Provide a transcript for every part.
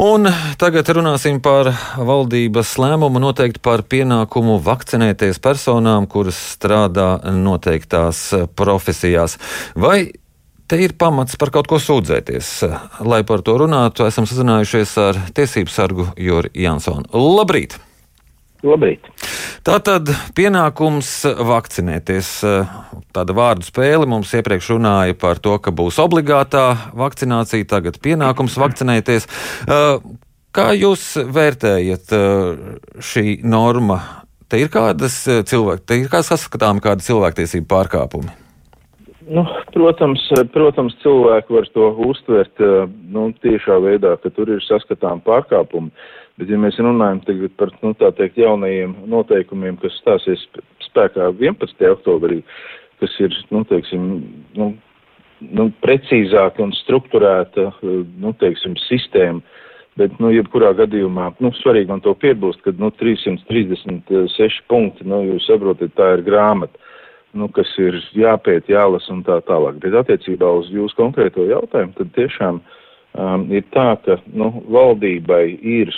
Un tagad runāsim par valdības lēmumu noteikt par pienākumu vakcinēties personām, kuras strādā noteiktās profesijās. Vai te ir pamats par kaut ko sūdzēties? Lai par to runātu, esam sazinājušies ar tiesību sargu Juri Jansonu. Labrīt! Labrīt! Tātad pienākums vakcinēties. Tāda vārdu spēle mums iepriekš runāja par to, ka būs obligātā vakcinācija, tagad pienākums vakcinēties. Kā jūs vērtējat šī norma? Te ir kādas cilvēku, te ir kāds saskatām kādi cilvēktiesību pārkāpumi? Nu, protams, protams, cilvēki var to uztvert nu, tiešā veidā, ka tur ir saskatām pārkāpumi. Bet, ja mēs runājam tagad par, nu, teikt, jaunajiem noteikumiem, kas stāsies spēkā 11. oktobrī, kas ir, nu, teiksim, nu, nu, precīzāka un strukturēta, nu, teiksim, sistēma, bet, nu, jebkurā gadījumā, nu, svarīgi man to piebilst, ka, nu, 336 punkti, nu, jūs saprotat, tā ir grāmata, nu, kas ir jāpēt, jālas un tā tālāk. Bet attiecībā uz jūsu konkrēto jautājumu, tad tiešām um, ir tā, ka, nu, valdībai ir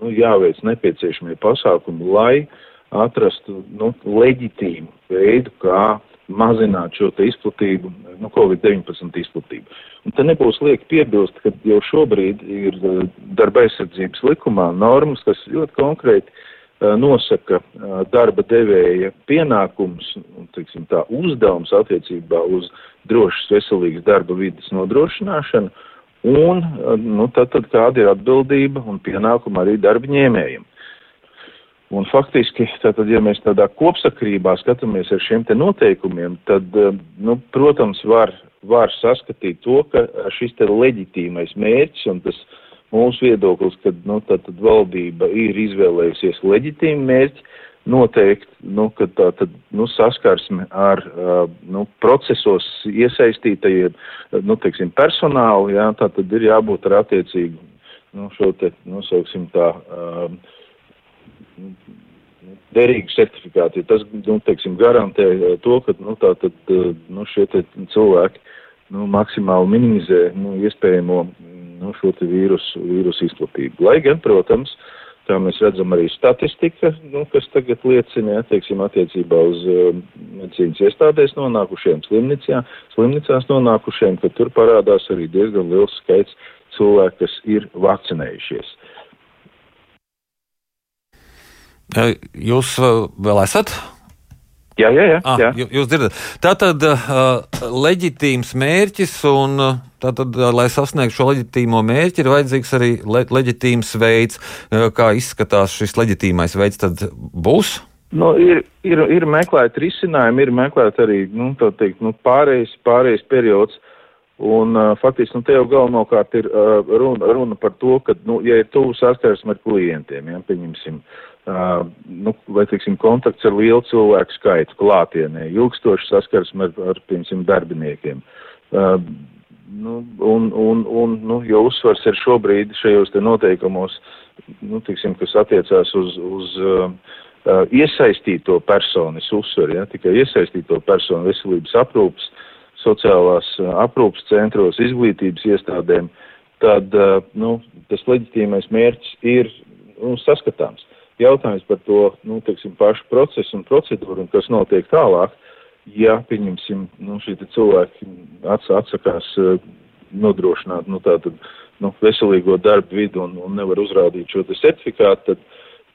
nu, jāveic nepieciešamie pasākumi, lai atrastu nu, leģitīmu veidu, kā mazināt šo izplatību, nu, Covid-19 izplatību. Un te nebūs lieki piebilst, ka jau šobrīd ir eh, darba aizsardzības likumā normas, kas ļoti konkrēti uh, nosaka uh, darba devēja pienākums, un, teiksim, tā uzdevums attiecībā uz drošas veselīgas darba vidas nodrošināšanu, Un nu, tad, tad kāda ir atbildība un pienākuma arī darba ņēmējiem. Un faktiski, tātad, ja mēs tādā kopsakrībā skatāmies ar šiem te noteikumiem, tad, nu, protams, var, var saskatīt to, ka šis te leģitīmais mērķis un tas mūsu viedoklis, ka, nu, tātad valdība ir izvēlējusies leģitīmu mērķi, noteikti, nu, tā tad, nu, saskarsme ar, nu, procesos iesaistītajiem, nu, teiksim, personālu, jā, tā tad ir jābūt ar attiecīgu, nu, šo te, nosauksim tā, uh, derīgu certifikātu, jo tas, nu, teiksim, garantē to, ka, nu, tā tad, nu, šie te cilvēki, nu, maksimāli minimizē, nu, iespējamo, nu, šo te vīrusu, vīrusu izplatību. Lai gan, protams, uh, Tā mēs redzam arī statistika, nu, kas tagad liecina, ja, teiksim, attiecībā uz uh, medicīnas iestādēs nonākušiem slimnicā, slimnicās nonākušiem, ka tur parādās arī diezgan liels skaits cilvēku, kas ir vakcinējušies. Jūs vēl esat Jā, jā, jā. Ah, jā. Jūs dzirdat, tā tad uh, leģitīms mērķis, un tātad, lai sasniegtu šo leģitīmo mērķi, ir vajadzīgs arī le leģitīms veids. Kā izskatās šis leģitīmais veids, tad būs? Nu, ir, ir, ir meklēti risinājumi, ir meklēti arī nu, teikt, nu, pārējais, pārējais periods. Un, uh, faktiski, nu, te jau galvenokārt ir uh, runa, runa par to, ka, nu, ja ir tuvu saskarsme ar klientiem, ja, pieņemsim, uh, nu, vai, teiksim, kontakts ar lielu cilvēku skaitu klātienē, ilgstoši saskarsme ar, ar piemēram, darbiniekiem. Uh, nu, un, un, un, nu, jo uzsvars ir šobrīd šajos te noteikumos, nu, teiksim, kas attiecās uz, uz uh, uh, iesaistīto personu, es uzsveru, ja, tikai iesaistīto personu veselības aprūpas, sociālās uh, aprūpas centros, izglītības iestādēm, tad, uh, nu, tas leģitīmais mērķis ir nu, saskatāms. Jautājums par to, nu, teiksim, pašu procesu un procedūru un kas notiek tālāk, ja, pieņemsim, nu, šie cilvēki ats, atsakās uh, nodrošināt, nu, tātad, nu, veselīgo darbu vidu un, un nevar uzrādīt šo te certifikātu, tad,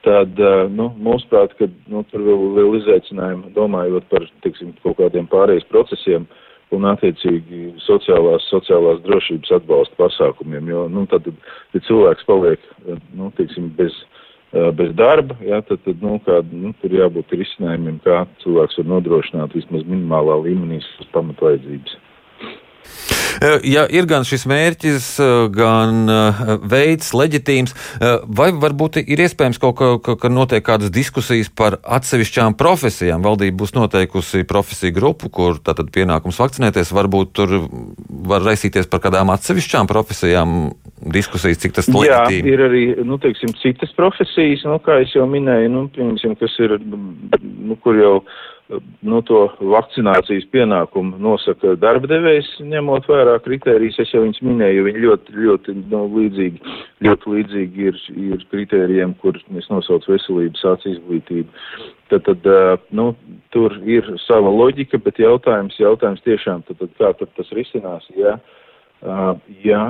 tad, uh, nu, mūsuprāt, ka, nu, tur vēl, vēl izaicinājumi, domājot par, teiksim, kaut kādiem pārējais procesiem, un attiecīgi sociālās, sociālās drošības atbalsta pasākumiem, jo, nu, tad, ja cilvēks paliek, nu, teiksim, bez, uh, bez darba, jā, tad, tad nu, kā, nu, tur jābūt risinājumiem, kā cilvēks var nodrošināt vismaz minimālā līmenī savas pamatvajadzības. Ja ir gan šis mērķis, gan veids leģitīms, vai varbūt ir iespējams kaut kā, ka, ka notiek kādas diskusijas par atsevišķām profesijām? Valdība būs noteikusi profesiju grupu, kur tātad pienākums vakcinēties, varbūt tur var raisīties par kādām atsevišķām profesijām diskusijas, cik tas leģitīmi. Jā, ir arī, nu, teiksim, citas profesijas, nu, kā es jau minēju, nu, piemēram, kas ir, nu, kur jau no to vakcinācijas pienākumu nosaka darba devējs, ņemot vērā kritērijas, es jau viņus minēju, viņi ļoti, ļoti nu, līdzīgi, ļoti līdzīgi ir, ir kritērijiem, kur es nosaucu veselības sāc izglītību. Tad, tad nu, tur ir sava loģika, bet jautājums, jautājums tiešām, tad, tad kā tad tas risinās, ja, ja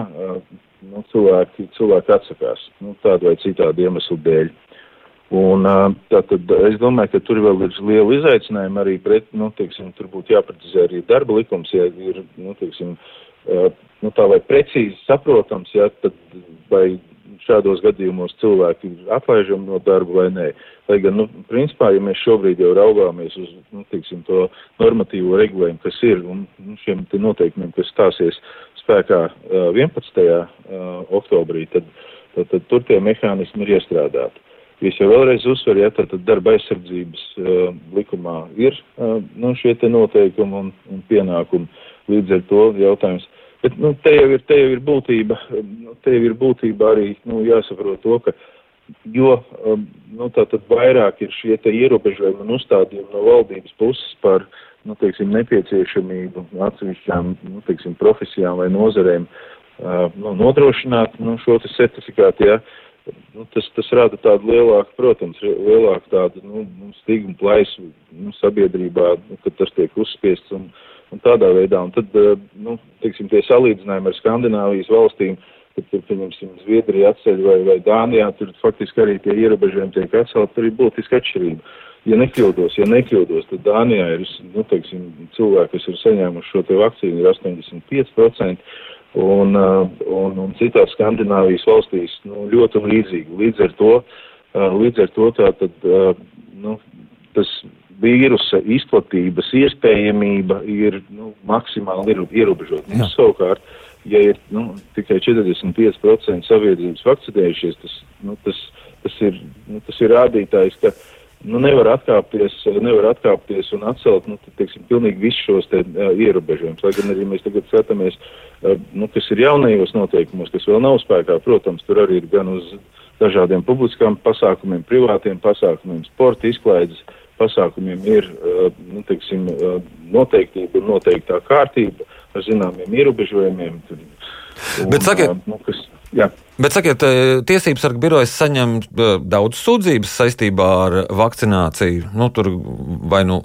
nu, cilvēki, cilvēki atsakās nu, tādu vai citādu iemeslu dēļ. Un, tātad es domāju, ka tur vēl ir liela izaicinājuma arī pret, nu, teiksim, tur būtu jāprecizē arī darba likums, ja ir, nu, teiksim, nu, tā vai precīzi saprotams, ja, tad vai šādos gadījumos cilvēki ir atlaižami no darba vai nē. Lai gan, nu, principā, ja mēs šobrīd jau raugāmies uz, nu, teiksim, to normatīvo regulējumu, kas ir, un nu, šiem te noteikumiem, kas stāsies spēkā 11. oktobrī, tad, tad, tad tur tie mehānismi ir iestrādāti. Es jau vēlreiz uzsveru, ja tātad darba aizsardzības uh, likumā ir uh, nu, šie te noteikumi un, un pienākumi. Līdz ar to jautājums. Bet nu, te, jau ir, te jau ir būtība, nu, te jau ir būtība arī nu, jāsaprot to, ka jo um, nu, tātad vairāk ir šie ierobežojumi un uzstādījumi no valdības puses par nu, teiksim, nepieciešamību atsevišķām nu, teiksim, profesijām vai nozarēm uh, nu, nodrošināt nu, šo certifikātu. Ja, uh, nu, tas, tas rada tādu lielāku, protams, lielāku tādu nu, nu, stigmu plaisu nu, sabiedrībā, nu, kad tas tiek uzspiests un, un tādā veidā. Un tad, eh, nu, teiksim, tie salīdzinājumi ar Skandināvijas valstīm, kad tur, pieņemsim, Zviedrija atceļ vai, vai Dānijā, tur faktiski arī tie ierobežojumi tiek atcelti, tur ir būtiska atšķirība. Ja nekļūdos, ja nekļūdos, tad Dānijā ir, nu, teiksim, cilvēki, kas ir saņēmuši šo te vakcīnu, ir 85%, un, uh, un, un citās Skandināvijas valstīs nu, ļoti līdzīgi. Līdz ar to, uh, līdz ar to tā tad, uh, nu, tas vīrusa izplatības iespējamība ir nu, maksimāli ierobežota. Savukārt, ja ir nu, tikai 45% sabiedrības vakcinējušies, tas, nu, tas, tas, ir, nu, tas ir rādītājs, ka uh, nu, nevar atkāpties, nevar atkāpties un atcelt, nu, tad, teiksim, pilnīgi visus šos te uh, ierobežojumus. Lai gan arī mēs tagad skatāmies, uh, nu, kas ir jaunajos noteikumos, kas vēl nav spēkā, protams, tur arī ir gan uz dažādiem publiskām pasākumiem, privātiem pasākumiem, sporta izklaides pasākumiem ir, uh, nu, teiksim, uh, noteiktība un noteiktā kārtība ar zināmiem ierobežojumiem. Tur, un, Bet sakiet, nu, kas, Jā. Bet sakiet, tiesības sarga birojas saņem daudz sūdzības saistībā ar vakcināciju. Nu, tur vai nu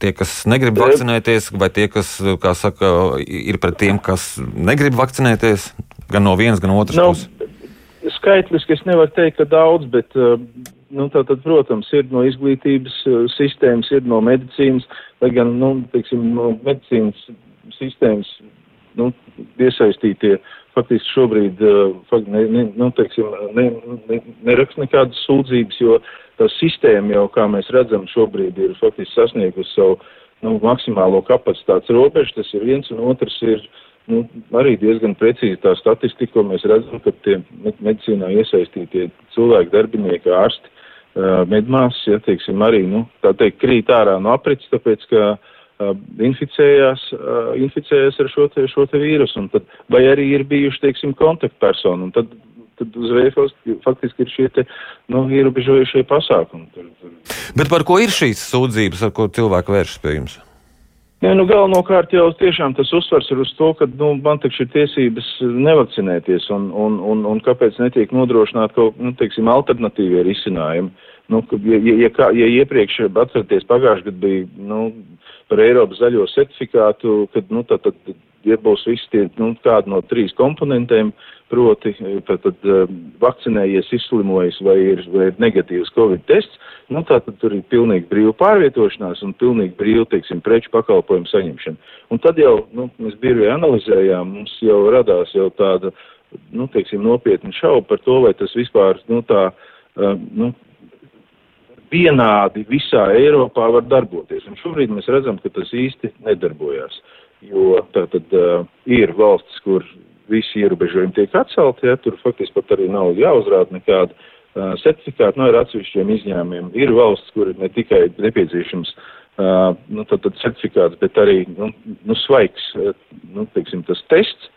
tie, kas negrib vakcinēties, vai tie, kas, saka, ir pret tiem, kas negrib vakcinēties, gan no vienas, gan otras nu, puses? Skaitliski es nevaru teikt, ka daudz, bet, nu, tā tad, protams, ir no izglītības sistēmas, ir no medicīnas, lai gan, nu, teiksim, no medicīnas sistēmas, nu, iesaistītie faktiski šobrīd uh, ne, ne, nu, teiksim, ne, ne, neraksta nekādas sūdzības, jo tā sistēma jau, kā mēs redzam, šobrīd ir faktiski sasniegusi savu nu, maksimālo kapacitātes robežu. Tas ir viens, un otrs ir nu, arī diezgan precīzi tā statistika, ko mēs redzam, ka tie medicīnā iesaistītie cilvēki, darbinieki, ārsti, uh, medmās, ja, teiksim, arī, nu, tā teikt, krīt ārā no aprits, tāpēc, ka uh, inficējās, inficējās ar šo te, šo te vīrusu, tad, vai arī ir bijuši, teiksim, kontaktpersoni, un tad, tad uzreiz faktiski ir šie te, nu, ierobežojušie pasākumi. Tur, tur. Bet par ko ir šīs sūdzības, ar ko cilvēki vēršas pie jums? Nē, nu, galvenokārt jau tiešām tas uzsvars ir uz to, ka, nu, man taču ir tiesības nevakcinēties, un, un, un, un kāpēc netiek nodrošināt kaut, nu, teiksim, alternatīvie risinājumi. Nu, ja, ja, ja, kā, ja iepriekš, atcerieties, pagājušajā gadā bija, nu, par Eiropas zaļo certifikātu, kad, nu, tad, tad ja būs visi tie, nu, kādi no trīs komponentiem, proti, tad, tad vakcinējies, izslimojis vai ir, vai ir negatīvs Covid tests, nu, tā tad tur ir pilnīgi brīva pārvietošanās un pilnīgi brīva, teiksim, preču pakalpojumu saņemšana. Un tad jau, nu, mēs bieži analizējām, mums jau radās jau tāda, nu, teiksim, nopietna šauba par to, vai tas vispār, nu, tā, nu, vienādi visā Eiropā var darboties. Un šobrīd mēs redzam, ka tas īsti nedarbojās, jo tātad uh, ir valstis, kur visi ierobežojumi tiek atcelti, ja, tur faktiski pat arī nav jāuzrāda nekāda uh, certifikāta, no ir atsevišķiem izņēmumiem. Ir valsts, kur ir ne tikai nepieciešams uh, nu, tad, tad certifikāts, bet arī nu, nu, svaigs, nu, teiksim, tas tests,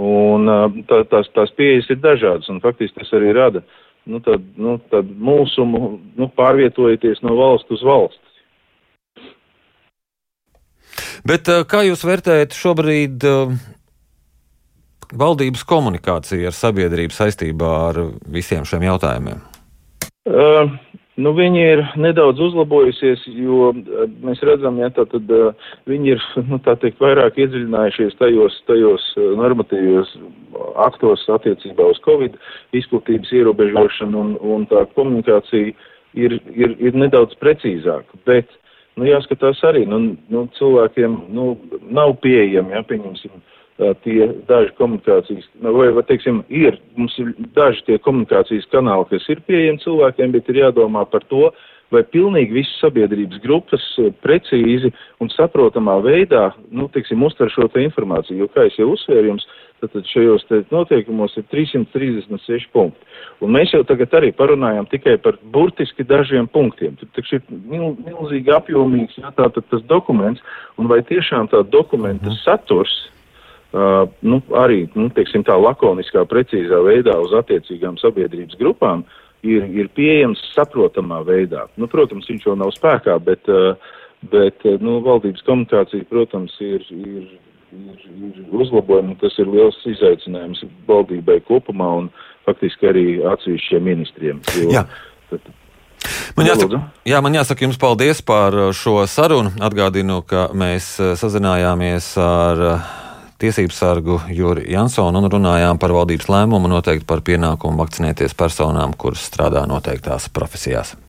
un tā, tās, tās pieejas ir dažādas, un faktiski tas arī rada uh, nu, tad, nu, tad mūsumu nu, pārvietojoties no valsts uz valsts. Bet kā jūs vērtējat šobrīd valdības komunikācija ar sabiedrību saistībā ar visiem šiem jautājumiem? Uh, Nu, viņi ir nedaudz uzlabojusies, jo mēs redzam, ja tā tad viņi ir, nu, tā teikt, vairāk iedziļinājušies tajos, tajos normatīvos aktos attiecībā uz Covid izplatības ierobežošanu un, un tā komunikācija ir, ir, ir nedaudz precīzāka. Bet, nu, jāskatās arī, nu, nu cilvēkiem, nu, nav pieejami, ja, pieņemsim, tie daži komunikācijas, nu, vai, vai teiksim, ir, mums ir daži tie komunikācijas kanāli, kas ir pieejami cilvēkiem, bet ir jādomā par to, vai pilnīgi visas sabiedrības grupas precīzi un saprotamā veidā, nu, teiksim, uztver šo te informāciju, jo, kā es jau uzsvēru jums, tad šajos te noteikumos ir 336 punkti. Un mēs jau tagad arī parunājam tikai par burtiski dažiem punktiem. Tur taču ir mil, milzīgi apjomīgs, jā, tātad tas dokuments, un vai tiešām tā dokumenta mhm. saturs, Uh, nu, arī nu, teiksim, tā lakoniskā, precīzā veidā uz attiecīgām sabiedrības grupām ir, ir pieejams saprotamā veidā. Nu, protams, viņš jau nav spēkā, bet, uh, bet nu, valdības komunikācija, protams, ir, ir, ir, ir uzlabojama. Tas ir liels izaicinājums valdībai kopumā un faktiski arī atsevišķiem ministriem. Jo, Jā. Tad, Man jāsaka, jā, man jāsaka jums paldies par šo sarunu. Atgādinu, ka mēs sazinājāmies ar tiesību sargu Juri Jansonu un runājām par valdības lēmumu noteikti par pienākumu vakcinēties personām, kuras strādā noteiktās profesijās.